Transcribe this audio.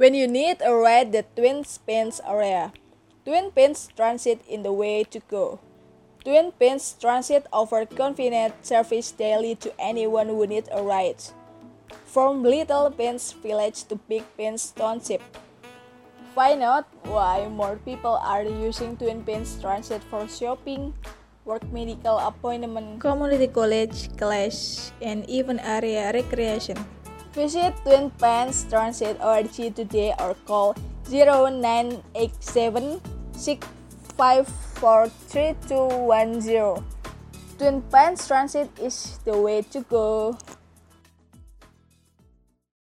When you need a ride the Twin Pines area, Twin Pines Transit in the way to go. Twin Pines Transit offers convenient service daily to anyone who needs a ride. From Little Pins Village to Big Pins Township. Find out why more people are using Twin Pines Transit for shopping, work medical appointment, community college, class, and even area recreation. Visit Twin Pines Transit org today or call 0987 654 Twin Pines Transit is the way to go.